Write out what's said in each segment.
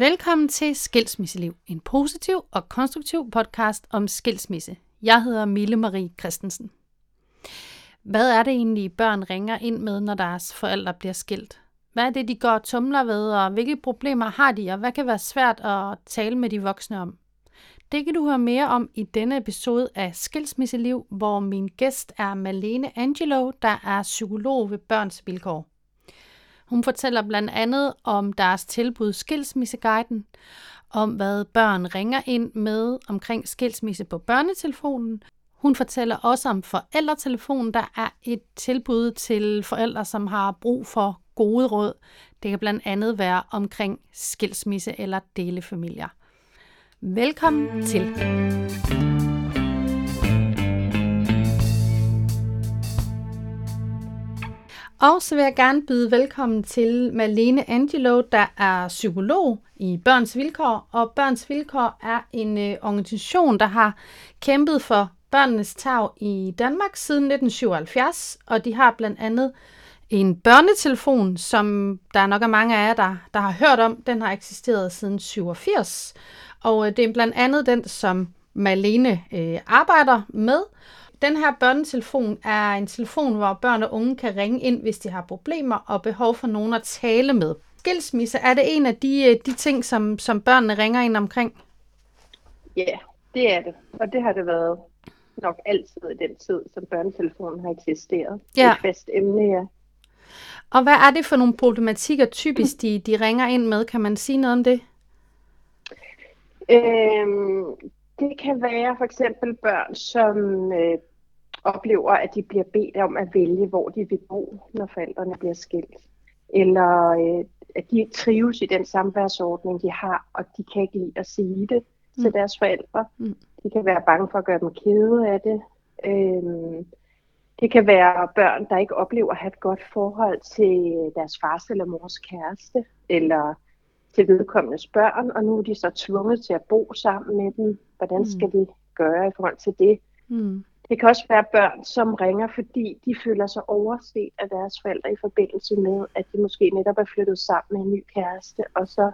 Velkommen til Skilsmisseliv, en positiv og konstruktiv podcast om skilsmisse. Jeg hedder Mille Marie Christensen. Hvad er det egentlig, børn ringer ind med, når deres forældre bliver skilt? Hvad er det, de går og tumler ved, og hvilke problemer har de, og hvad kan være svært at tale med de voksne om? Det kan du høre mere om i denne episode af Skilsmisseliv, hvor min gæst er Malene Angelo, der er psykolog ved Børns Vilkår. Hun fortæller blandt andet om deres tilbud Skilsmisseguiden, om hvad børn ringer ind med omkring skilsmisse på børnetelefonen. Hun fortæller også om forældretelefonen, der er et tilbud til forældre, som har brug for gode råd. Det kan blandt andet være omkring skilsmisse eller delefamilier. Velkommen til. Og så vil jeg gerne byde velkommen til Malene Angelo, der er psykolog i Børns Vilkår. Og Børns Vilkår er en øh, organisation, der har kæmpet for børnenes tag i Danmark siden 1977. Og de har blandt andet en børnetelefon, som der nok er mange af jer, der, der har hørt om. Den har eksisteret siden 87. Og øh, det er blandt andet den, som Malene øh, arbejder med. Den her børnetelefon er en telefon, hvor børn og unge kan ringe ind, hvis de har problemer og behov for nogen at tale med. Skilsmisse, er det en af de, øh, de ting, som, som børnene ringer ind omkring? Ja, det er det. Og det har det været nok altid i den tid, som børnetelefonen har eksisteret. Ja. Det er et fast emne, ja. Og hvad er det for nogle problematikker typisk, de, de ringer ind med? Kan man sige noget om det? Øhm, det kan være for eksempel børn, som øh, oplever, at de bliver bedt om at vælge, hvor de vil bo, når forældrene bliver skilt. Eller øh, at de ikke trives i den samværsordning, de har, og de kan ikke lide at sige det mm. til deres forældre. Mm. De kan være bange for at gøre dem kede af det. Øhm, det kan være børn, der ikke oplever at have et godt forhold til deres fars eller mors kæreste, eller til vedkommendes børn, og nu er de så tvunget til at bo sammen med dem. Hvordan skal mm. de gøre i forhold til det? Mm. Det kan også være børn, som ringer, fordi de føler sig overset af deres forældre i forbindelse med, at de måske netop er flyttet sammen med en ny kæreste, og så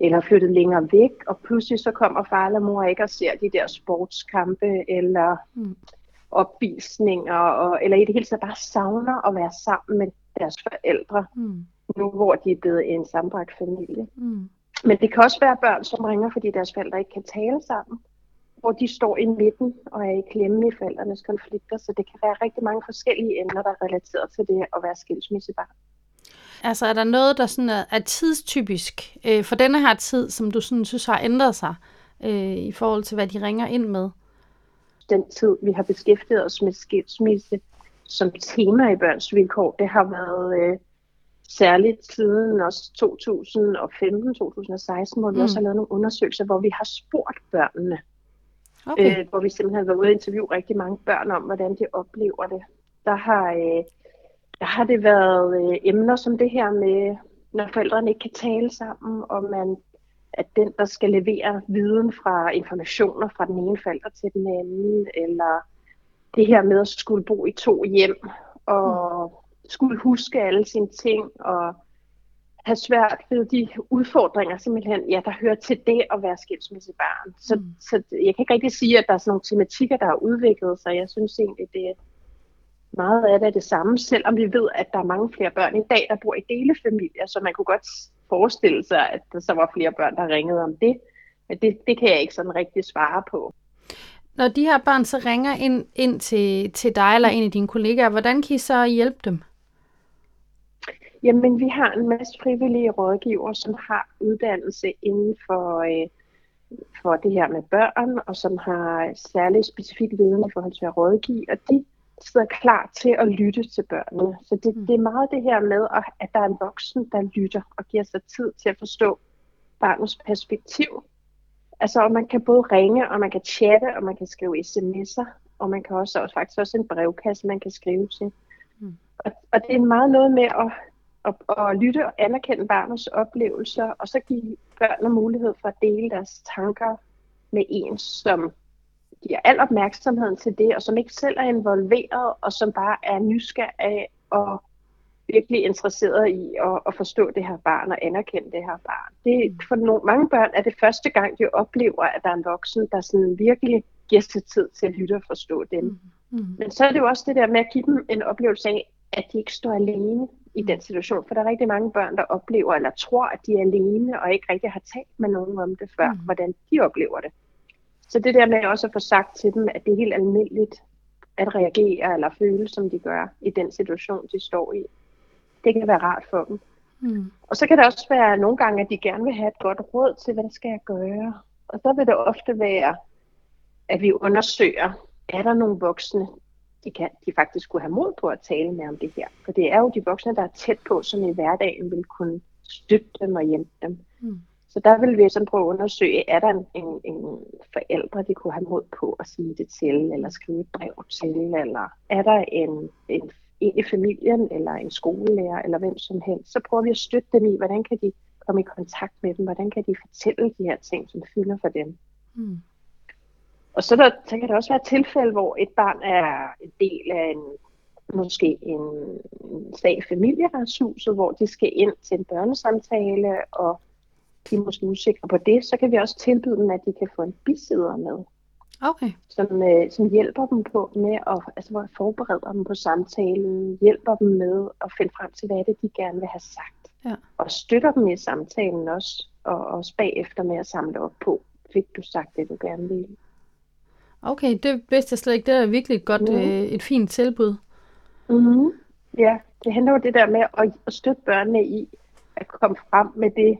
eller flyttet længere væk, og pludselig så kommer far eller mor ikke og ser de der sportskampe, eller mm. opvisninger, og, eller i det hele taget bare savner at være sammen med deres forældre, mm. nu hvor de er blevet en sambragt familie. Mm. Men det kan også være børn, som ringer, fordi deres forældre ikke kan tale sammen hvor de står i midten og er i klemme i forældrenes konflikter. Så det kan være rigtig mange forskellige emner, der er relateret til det at være skilsmissebarn. Altså er der noget, der sådan er, er tidstypisk øh, for denne her tid, som du sådan synes har ændret sig øh, i forhold til, hvad de ringer ind med? Den tid, vi har beskæftiget os med skilsmisse som tema i børns vilkår, det har været øh, særligt siden også 2015-2016, hvor vi mm. også har lavet nogle undersøgelser, hvor vi har spurgt børnene, okay. øh, hvor vi simpelthen har været ude og interviewe rigtig mange børn om, hvordan de oplever det. Der har, øh, der har det været øh, emner som det her med, når forældrene ikke kan tale sammen, og man at den, der skal levere viden fra informationer fra den ene forælder til den anden, eller det her med at skulle bo i to hjem, og mm. skulle huske alle sine ting, og have svært ved de udfordringer, simpelthen, ja, der hører til det at være skilsmissebarn. Så, mm. så jeg kan ikke rigtig sige, at der er sådan nogle tematikker, der har udviklet sig. Jeg synes egentlig, det er meget af det er det samme, selvom vi ved, at der er mange flere børn i dag, der bor i delefamilier, så man kunne godt forestille sig, at der så var flere børn, der ringede om det. Men det, det kan jeg ikke sådan rigtig svare på. Når de her børn så ringer ind, ind til, til dig eller en af dine kollegaer, hvordan kan I så hjælpe dem? Jamen, vi har en masse frivillige rådgiver, som har uddannelse inden for, øh, for det her med børn, og som har særlig specifik viden i forhold til at rådgive, og de sidder klar til at lytte til børnene. Så det, mm. det er meget det her med, at der er en voksen, der lytter og giver sig tid til at forstå barnets perspektiv. Altså, og man kan både ringe, og man kan chatte, og man kan skrive sms'er, og man kan også, også faktisk også en brevkasse, man kan skrive til. Mm. Og, og det er meget noget med at og, og lytte og anerkende barnets oplevelser, og så give børnene mulighed for at dele deres tanker med en, som giver al opmærksomheden til det, og som ikke selv er involveret, og som bare er nysgerrig og virkelig interesseret i at, at forstå det her barn og anerkende det her barn. Det, for nogle, mange børn er det første gang, de oplever, at der er en voksen, der sådan virkelig giver sig tid til at lytte og forstå dem. Mm. Mm. Men så er det jo også det der med at give dem en oplevelse af, at de ikke står alene i den situation. For der er rigtig mange børn, der oplever eller tror, at de er alene og ikke rigtig har talt med nogen om det før, mm. hvordan de oplever det. Så det der med også at få sagt til dem, at det er helt almindeligt at reagere eller føle, som de gør i den situation, de står i. Det kan være rart for dem. Mm. Og så kan det også være nogle gange, at de gerne vil have et godt råd til, hvad skal jeg gøre? Og så vil det ofte være, at vi undersøger, er der nogle voksne, de, kan, de faktisk kunne have mod på at tale med om det her. For det er jo de voksne, der er tæt på, som i hverdagen vil kunne støtte dem og hjælpe dem. Mm. Så der vil vi sådan prøve at undersøge, er der en, en, en forældre, de kunne have mod på at sige det til, eller skrive et brev til, eller er der en, en, en i familien, eller en skolelærer, eller hvem som helst. Så prøver vi at støtte dem i, hvordan kan de komme i kontakt med dem, hvordan kan de fortælle de her ting, som fylder for dem. Mm. Og så, der, så kan der også være tilfælde, hvor et barn er en del af en måske en, i familieretshuset, hvor de skal ind til en børnesamtale, og de er måske usikre på det, så kan vi også tilbyde dem, at de kan få en bisidder med. Okay. Som, øh, som hjælper dem på med at altså, forbereder dem på samtalen, hjælper dem med at finde frem til, hvad er det, de gerne vil have sagt. Ja. Og støtter dem i samtalen også, og også bagefter med at samle op på, fik du sagt det, du gerne ville. Okay, det vidste jeg slet ikke. Det er virkelig et godt, mm. øh, et fint tilbud. Mm. Ja, det handler jo det der med at, støtte børnene i at komme frem med det,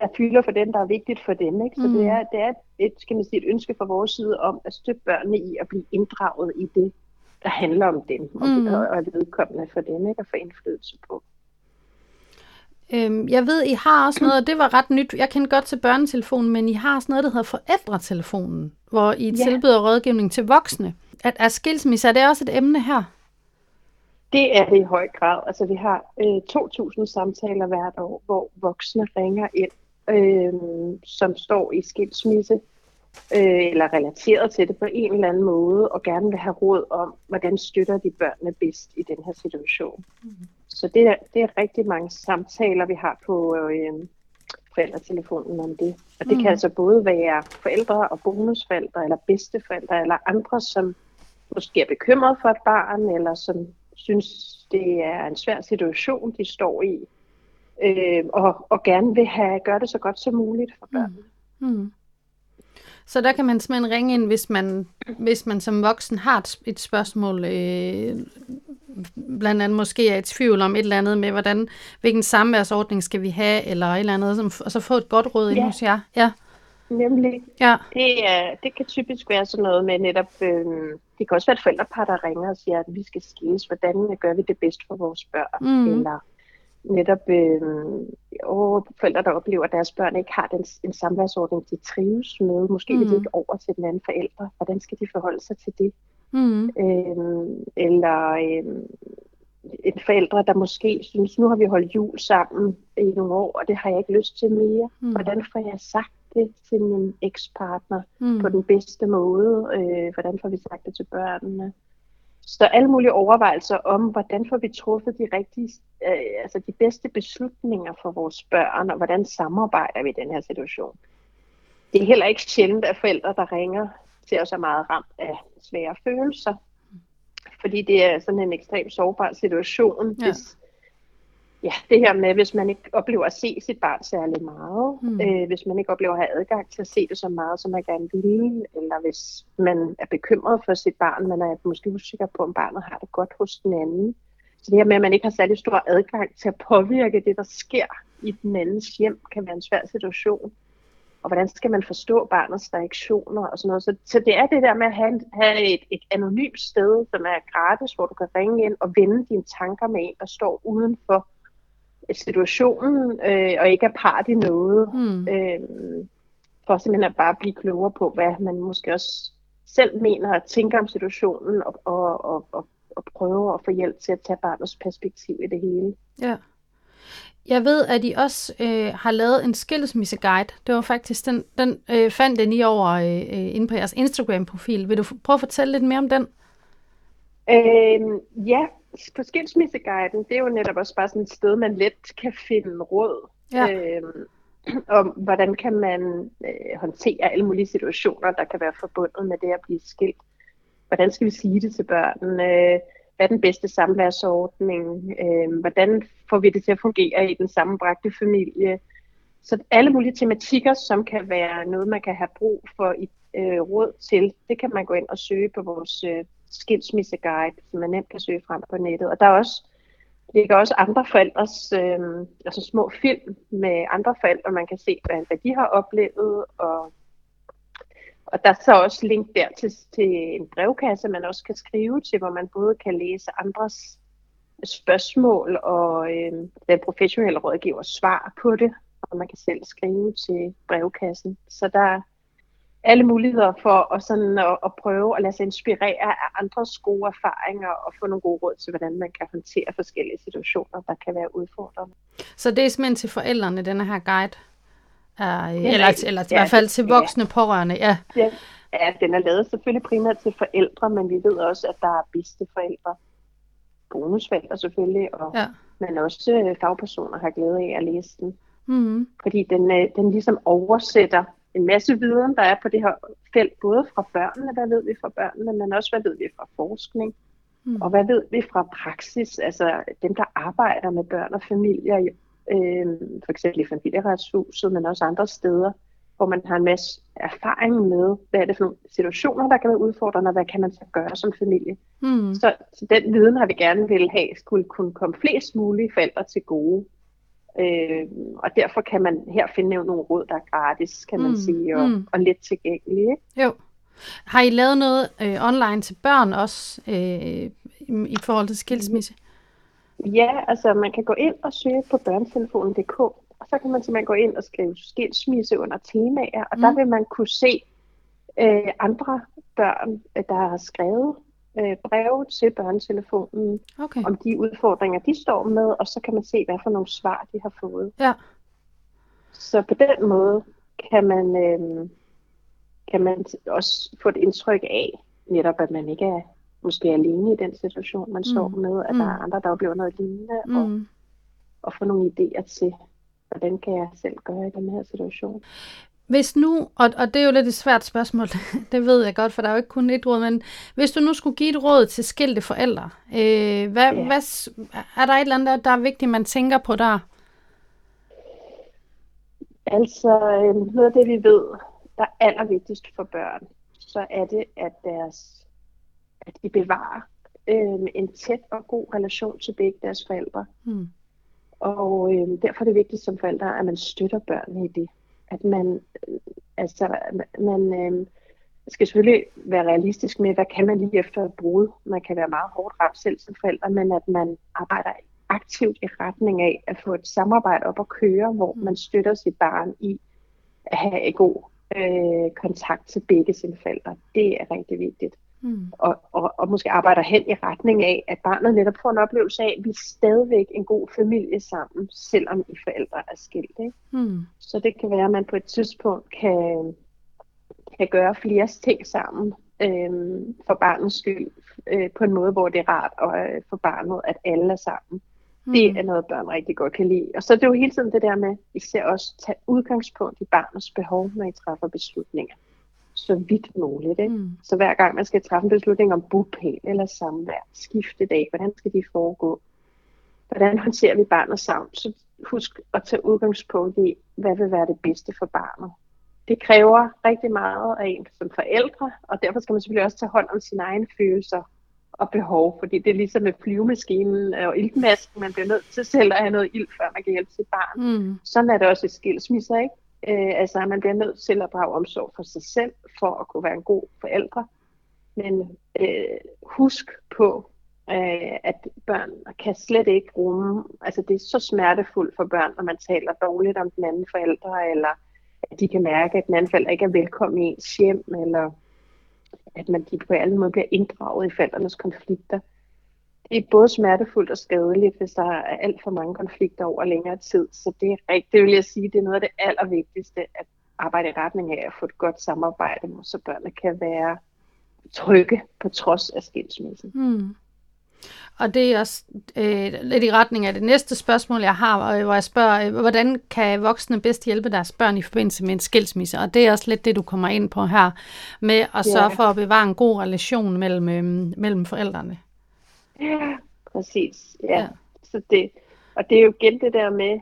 der fylder for dem, der er vigtigt for dem. Ikke? Så mm. det er, det er et, skal man sige, et ønske fra vores side om at støtte børnene i at blive inddraget i det, der handler om dem, og, mm. og, og vedkommende for dem, ikke? at få indflydelse på. Øhm, jeg ved, I har også noget, og det var ret nyt. Jeg kender godt til børnetelefonen, men I har også noget, der hedder forældretelefonen, hvor I ja. tilbyder rådgivning til voksne. At, er skilsmisse, er det også et emne her? Det er det i høj grad. Altså, vi har øh, 2.000 samtaler hvert år, hvor voksne ringer ind, øh, som står i skilsmisse, øh, eller relateret til det på en eller anden måde, og gerne vil have råd om, hvordan støtter de børnene bedst i den her situation. Mm. Så det er, det er rigtig mange samtaler, vi har på øh, forældretelefonen om det. Og det mm. kan altså både være forældre og bonusforældre, eller bedsteforældre, eller andre, som måske er bekymret for et barn, eller som synes, det er en svær situation, de står i, øh, og, og gerne vil have gøre det så godt som muligt for børnene. Mm. Mm. Så der kan man simpelthen ringe ind, hvis man, hvis man som voksen har et, spørgsmål, øh, blandt andet måske er i tvivl om et eller andet med, hvordan, hvilken samværsordning skal vi have, eller et eller andet, som, og så få et godt råd ja. ind hos jer. Ja. Nemlig. Ja. Det, er, det kan typisk være sådan noget med netop, øh, det kan også være et forældrepar, der ringer og siger, at vi skal skilles, hvordan gør vi det bedst for vores børn, mm. eller netop øh, og forældre, der oplever, at deres børn ikke har den, en samværsordning, de trives med. Måske mm. vil de ikke over til den anden forældre. Hvordan skal de forholde sig til det? Mm. Øh, eller øh, en forældre, der måske synes, nu har vi holdt jul sammen i nogle år, og det har jeg ikke lyst til mere. Mm. Hvordan får jeg sagt det til min ekspartner mm. på den bedste måde? Øh, hvordan får vi sagt det til børnene? Så alle mulige overvejelser om, hvordan får vi truffet de rigtige, øh, altså de bedste beslutninger for vores børn, og hvordan samarbejder vi i den her situation. Det er heller ikke sjældent, at forældre, der ringer til os, er meget ramt af svære følelser. Fordi det er sådan en ekstremt sårbar situation, ja. hvis ja, det her med, hvis man ikke oplever at se sit barn særlig meget, mm. øh, hvis man ikke oplever at have adgang til at se det så meget, som man gerne vil, eller hvis man er bekymret for sit barn, man er måske usikker på, om barnet har det godt hos den anden. Så det her med, at man ikke har særlig stor adgang til at påvirke det, der sker i den andens hjem, kan være en svær situation. Og hvordan skal man forstå barnets reaktioner og sådan noget. Så, så det er det der med at have, have et, et anonymt sted, som er gratis, hvor du kan ringe ind og vende dine tanker med en, der står udenfor situationen, øh, og ikke er part i noget, mm. øh, for simpelthen at bare blive klogere på, hvad man måske også selv mener og tænker om situationen, og, og, og, og, og prøve at få hjælp til at tage barnets perspektiv i det hele. Ja. Jeg ved, at I også øh, har lavet en skilsmisseguide. Det var faktisk den, den øh, fandt den I over øh, øh, inde på jeres Instagram-profil. Vil du prøve at fortælle lidt mere om den? Øh, ja, på Skilsmisseguiden, det er jo netop også bare sådan et sted, man let kan finde råd. Ja. Øhm, om hvordan kan man øh, håndtere alle mulige situationer, der kan være forbundet med det at blive skilt. Hvordan skal vi sige det til børnene? Øh, hvad er den bedste samværsordning? Øh, hvordan får vi det til at fungere i den sammenbragte familie? Så alle mulige tematikker, som kan være noget, man kan have brug for i øh, råd til, det kan man gå ind og søge på vores øh, skilsmisseguide, som man nemt kan søge frem på nettet. Og der er også ligger også andre forældres, øh, altså små film med andre forældre, man kan se, hvad, hvad de har oplevet, og, og der er så også link der til, til en brevkasse, man også kan skrive til, hvor man både kan læse andres spørgsmål og øh, den professionelle rådgivers svar på det, og man kan selv skrive til brevkassen. Så der, alle muligheder for at, sådan at, at prøve at lade sig inspirere af andres gode erfaringer og få nogle gode råd til, hvordan man kan håndtere forskellige situationer, der kan være udfordrende. Så det er simpelthen til forældrene, denne her guide? Ja, eller, eller, eller ja, i hvert fald til voksne ja. pårørende, ja. ja. Ja, den er lavet selvfølgelig primært til forældre, men vi ved også, at der er forældre, bonusforældre selvfølgelig, og, ja. men også øh, fagpersoner har glæde af at læse den. Mm-hmm. Fordi den, øh, den ligesom oversætter en masse viden, der er på det her felt, både fra børnene, hvad ved vi fra børnene, men også hvad ved vi fra forskning, mm. og hvad ved vi fra praksis, altså dem, der arbejder med børn og familier, øh, for eksempel i familieretshuset, men også andre steder, hvor man har en masse erfaring med, hvad er det for nogle situationer, der kan være udfordrende, og hvad kan man så gøre som familie. Mm. Så, så den viden har vi gerne vil have, skulle kunne komme flest mulige forældre til gode. Øh, og derfor kan man her finde nogle råd, der er gratis, kan man mm, sige, og, mm. og let tilgængelige. Jo. Har I lavet noget øh, online til børn også øh, i forhold til skilsmisse? Ja, altså man kan gå ind og søge på børnetelefonen.dk, og så kan man simpelthen gå ind og skrive skilsmisse under temaer, og mm. der vil man kunne se øh, andre børn, der har skrevet øh, breve til børnetelefonen okay. om de udfordringer, de står med, og så kan man se, hvad for nogle svar, de har fået. Ja. Så på den måde kan man, øh, kan man også få et indtryk af, netop at man ikke er måske alene i den situation, man mm. står med, at mm. der er andre, der oplever noget lignende, mm. og, og få nogle idéer til, hvordan kan jeg selv gøre i den her situation. Hvis nu, og, og det er jo lidt et svært spørgsmål, det ved jeg godt, for der er jo ikke kun et råd, men hvis du nu skulle give et råd til skilte forældre, øh, hvad, ja. hvad, er der et eller andet, der er vigtigt, man tænker på der? Altså, øh, noget af det, vi ved, der er allervigtigst for børn, så er det, at, deres, at de bevarer øh, en tæt og god relation til begge deres forældre. Hmm. Og øh, derfor er det vigtigt som forældre, at man støtter børnene i det at man, altså, man øh, skal selvfølgelig være realistisk med, hvad kan man lige efter et brud. Man kan være meget hårdt ramt selv som forældre, men at man arbejder aktivt i retning af at få et samarbejde op at køre, hvor mm. man støtter sit barn i at have en god øh, kontakt til begge sine forældre. Det er rigtig vigtigt. Mm. Og, og, og måske arbejder hen i retning af, at barnet netop får en oplevelse af, at vi er stadigvæk en god familie sammen, selvom I forældre er skilt. Ikke? Mm. Så det kan være, at man på et tidspunkt kan, kan gøre flere ting sammen øh, for barnets skyld, øh, på en måde, hvor det er rart og, øh, for barnet, at alle er sammen. Mm. Det er noget, børn rigtig godt kan lide. Og så er det jo hele tiden det der med, at I ser også tage udgangspunkt i barnets behov, når I træffer beslutninger så vidt muligt. Ikke? Mm. Så hver gang man skal træffe en beslutning om bupæl eller samvær, skiftedag, hvordan skal de foregå? Hvordan håndterer vi barnets savn? Så husk at tage udgangspunkt i, hvad vil være det bedste for barnet. Det kræver rigtig meget af en som forældre, og derfor skal man selvfølgelig også tage hånd om sine egne følelser og behov, fordi det er ligesom med flyvemaskinen og iltmasken, man bliver nødt til selv at have noget ild, før man kan hjælpe sit barn. Mm. Sådan er det også i skilsmisser, ikke? Øh, altså, man bliver nødt til at drage omsorg for sig selv, for at kunne være en god forældre. Men øh, husk på, øh, at børn kan slet ikke rumme, altså det er så smertefuldt for børn, når man taler dårligt om den anden forældre, eller at de kan mærke, at den anden forælder ikke er velkommen i ens hjem, eller at man de på alle måder bliver inddraget i forældrenes konflikter det er både smertefuldt og skadeligt, hvis der er alt for mange konflikter over længere tid. Så det er rigtigt, det vil jeg sige, det er noget af det allervigtigste, at arbejde i retning af at få et godt samarbejde, så børnene kan være trygge på trods af skilsmissen. Hmm. Og det er også øh, lidt i retning af det næste spørgsmål, jeg har, hvor jeg spørger, øh, hvordan kan voksne bedst hjælpe deres børn i forbindelse med en skilsmisse? Og det er også lidt det, du kommer ind på her, med at sørge for at bevare en god relation mellem, øh, mellem forældrene. Ja, præcis. Ja. ja. Så det, og det er jo igen det der med,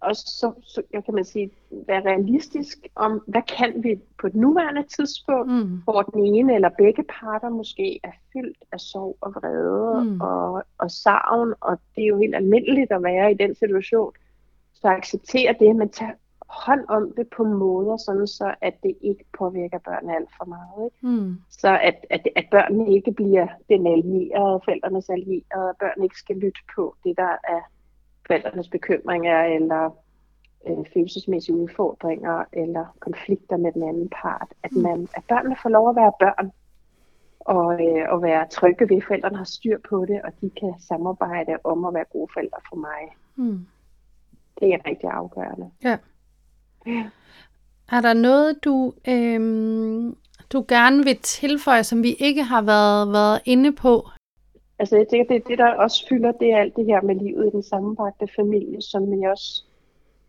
også så, så jeg kan man sige, være realistisk om, hvad kan vi på et nuværende tidspunkt, mm. hvor den ene eller begge parter måske er fyldt af sorg og vrede mm. og, og savn, og det er jo helt almindeligt at være i den situation. Så acceptere det, men tag hånd om det på måder, sådan så at det ikke påvirker børnene alt for meget. Ikke? Mm. Så at, at, at børnene ikke bliver den allierede, forældrenes allierede, at børnene ikke skal lytte på det, der er forældrenes bekymringer, eller øh, følelsesmæssige udfordringer, eller konflikter med den anden part. At, mm. man, at børnene får lov at være børn, og, øh, og være trygge ved, at forældrene har styr på det, og de kan samarbejde om at være gode forældre for mig. Mm. Det er rigtig afgørende. Ja. Ja. Er der noget, du, øh, du gerne vil tilføje, som vi ikke har været, været inde på Altså jeg tænker, det, det der også fylder, det er alt det her med livet i den sammenbragte familie, som man også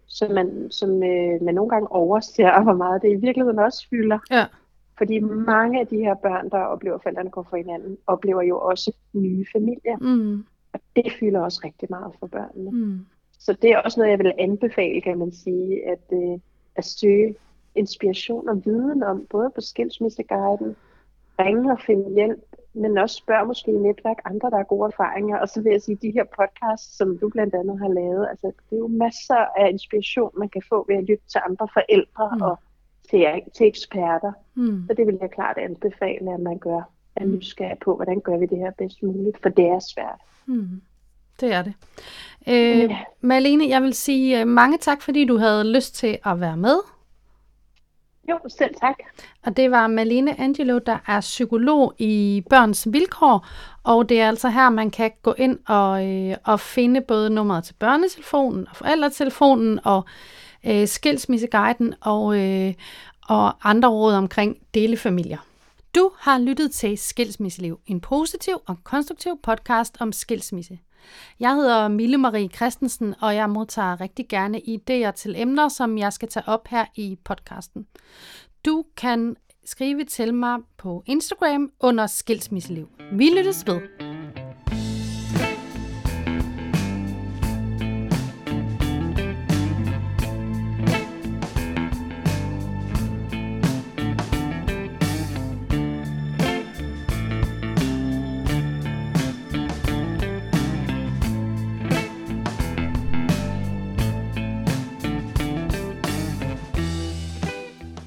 som man, som, øh, man nogle gange overser, hvor meget det i virkeligheden også fylder. Ja. Fordi mange af de her børn, der oplever, at forældrene går for hinanden, oplever jo også nye familier. Mm. Og det fylder også rigtig meget for børnene. Mm. Så det er også noget, jeg vil anbefale, kan man sige, at, øh, at søge inspiration og viden om, både på Skilsmisseguiden, ringe og finde hjælp, men også spørg måske i netværk andre, der har gode erfaringer. Og så vil jeg sige, de her podcasts, som du blandt andet har lavet, altså det er jo masser af inspiration, man kan få ved at lytte til andre forældre mm. og til, til eksperter. Mm. Så det vil jeg klart anbefale, at man gør er mm. nysgerrig på, hvordan gør vi det her bedst muligt, for det er svært. Mm. Det er det. Øh, ja. Malene, jeg vil sige øh, mange tak, fordi du havde lyst til at være med. Jo, selv tak. Og det var Malene Angelo, der er psykolog i Børns Vilkår, og det er altså her, man kan gå ind og, øh, og finde både nummeret til børnetelefonen og forældretelefonen og øh, skilsmisseguiden og, øh, og andre råd omkring delefamilier. Du har lyttet til Skilsmisseliv, en positiv og konstruktiv podcast om skilsmisse. Jeg hedder Mille Marie Christensen, og jeg modtager rigtig gerne idéer til emner, som jeg skal tage op her i podcasten. Du kan skrive til mig på Instagram under Skilsmisseliv. Vi lyttes ved.